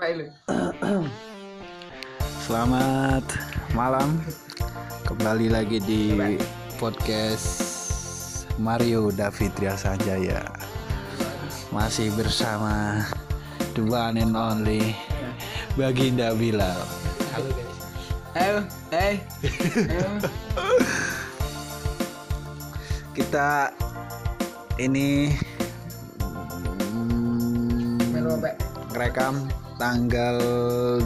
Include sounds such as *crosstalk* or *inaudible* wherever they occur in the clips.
*clears throat* Selamat malam Kembali lagi di podcast Mario David Sanjaya Masih bersama The one and only Baginda Bilal Halo guys. Ayo, eh. Ayo. Kita ini mm? Rekam tanggal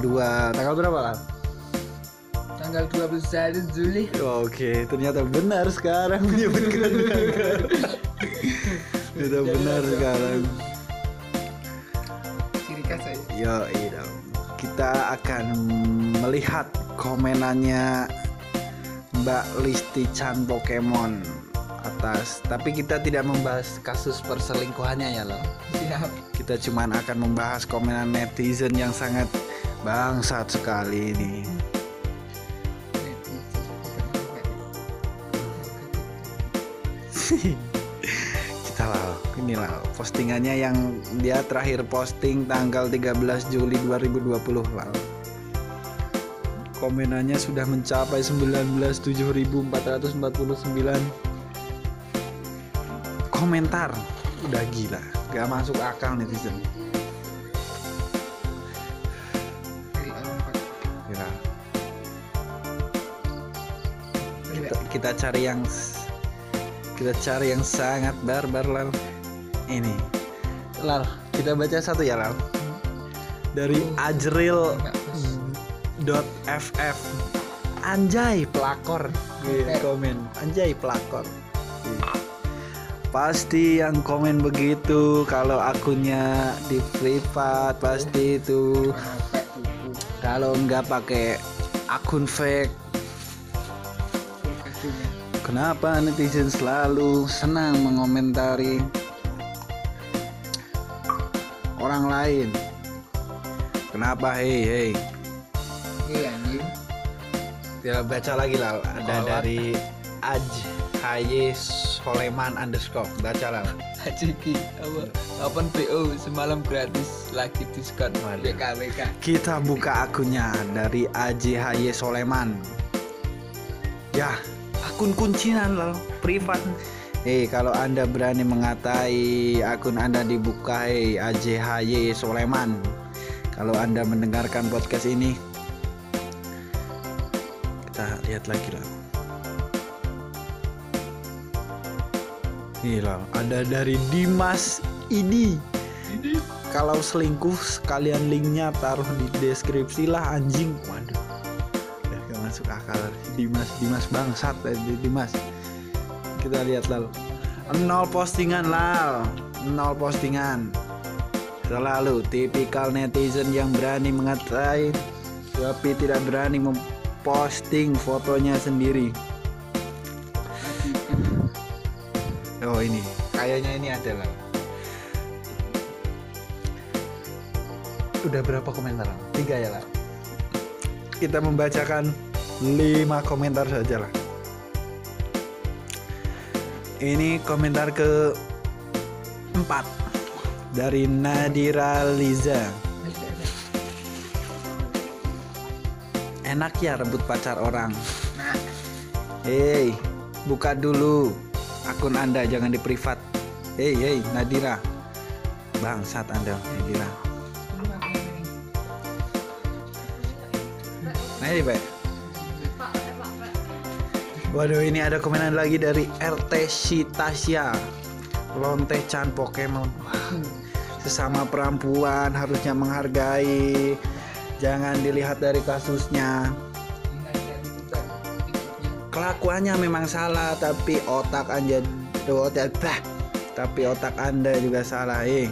2 Tanggal berapa lah? Tanggal 21 Juli. Oke, ternyata benar sekarang menyebutkan tanggal. Ternyata benar sekarang. Ciri khas. Yo, iya. Kita akan melihat komenannya Mbak Listi Chan Pokemon atas. Tapi kita tidak membahas kasus perselingkuhannya ya loh. Siap. Kita cuman akan membahas komenan netizen yang sangat bangsat sekali ini. *laughs* kita lah inilah postingannya yang dia terakhir posting tanggal 13 Juli 2020 lah komenannya sudah mencapai 19.7449 komentar. Udah gila gak masuk akal netizen. Gila. kita, kita cari yang kita cari yang sangat barbar lal. Ini. Lal kita baca satu ya lal. Dari ajril dot ff anjay pelakor. Iya, komen. Anjay pelakor. Iya. Pasti yang komen begitu kalau akunnya di privat pasti itu kalau nggak pakai akun fake Kenapa netizen selalu senang mengomentari orang lain? Kenapa hei hei? Iya anjing. Kita baca lagi lah. Ada dari Aj Haye Soleman underscore. Baca lah. Ciki apa? Open PO semalam gratis lagi diskon. BKWK. Kita buka akunnya dari AJHY Soleman. Ya, akun kuncian lah, privat. Hei, kalau Anda berani mengatai akun Anda dibuka, hei AJHY Soleman. Kalau Anda mendengarkan podcast ini, kita lihat lagi lah. Nih lah, ada dari Dimas Idi. Kalau selingkuh sekalian linknya taruh di deskripsi lah anjing. Waduh. Udah gak masuk akal. Dimas Dimas bangsat eh, Dimas. Kita lihat lal. Nol postingan lal. Nol postingan. Selalu tipikal netizen yang berani mengatai tapi tidak berani memposting fotonya sendiri oh ini kayaknya ini adalah udah berapa komentar? Tiga ya lah. Kita membacakan lima komentar saja lah. Ini komentar ke empat dari Nadira Liza. Enak ya rebut pacar orang. Hei, buka dulu akun Anda jangan di privat. Hei, hei, Nadira. Bangsat Anda, Nadira. Nah Pak. Waduh ini ada komenan lagi dari RT Shitasya Lonte Chan Pokemon Sesama perempuan harusnya menghargai Jangan dilihat dari kasusnya Kelakuannya memang salah Tapi otak anda otak, bah, Tapi otak anda juga salah eh.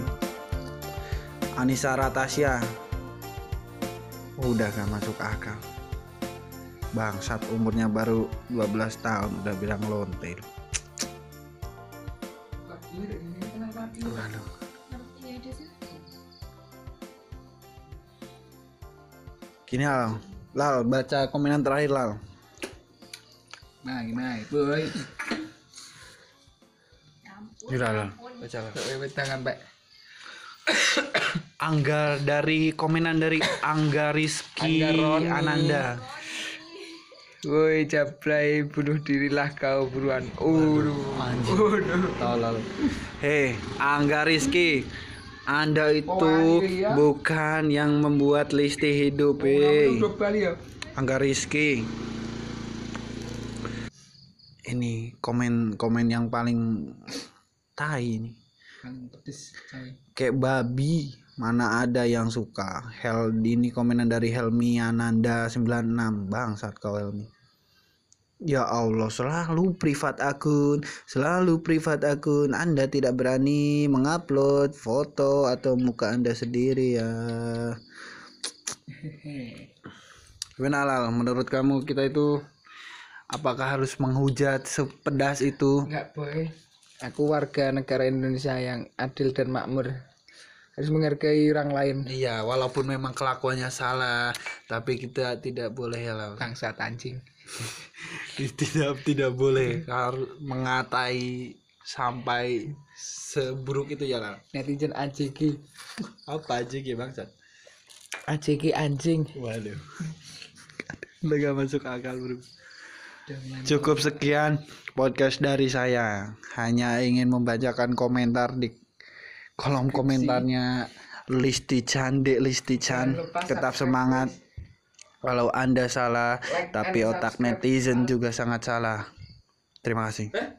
Anissa Ratasya Udah gak masuk akal. Bangsat umurnya baru 12 tahun udah bilang lonte Aduh. Gini Lal Lal baca komenan terakhir Lal nah gimana boy? Gila Lal Baca Wewe tangan, Pak. Anggar dari komenan dari Angga Rizky Anggaroni. Ananda. Woi Jablay bunuh dirilah kau buruan. Anjing. Waduh. Tolol. Hei, Angga Rizky. Anda itu Oh, iya. bukan yang membuat listi hidup, Bali ya. Angga Rizky. Ini komen-komen yang paling tai pedes cai. Kayak babi, mana ada yang suka. Hel ini komenan dari Helmi Ananda 96. Bangsat kau Helmi. Ya Allah, selalu privat akun, selalu privat akun. Anda tidak berani mengupload foto atau muka Anda sendiri ya. Gimana menurut kamu kita itu apakah harus menghujat sepedas itu? Enggak boy. Aku warga negara Indonesia yang adil dan makmur. Harus menghargai orang lain. Iya, walaupun memang kelakuannya salah, tapi kita tidak boleh ya. Bangsa anjing. *laughs* tidak tidak boleh harus mengatai sampai seburuk itu ya Lal. Netizen AJG. Apa gitu bangsat? AJG anjing. Waduh. *laughs* Udah gak masuk akal bro. Dengan Cukup sekian podcast dari saya. Hanya ingin membacakan komentar di kolom komentarnya Listi Cande Listi Chan. Tetap semangat. Kalau Anda salah, Like tapi otak subscribe. netizen juga sangat salah. Terima kasih. Eh?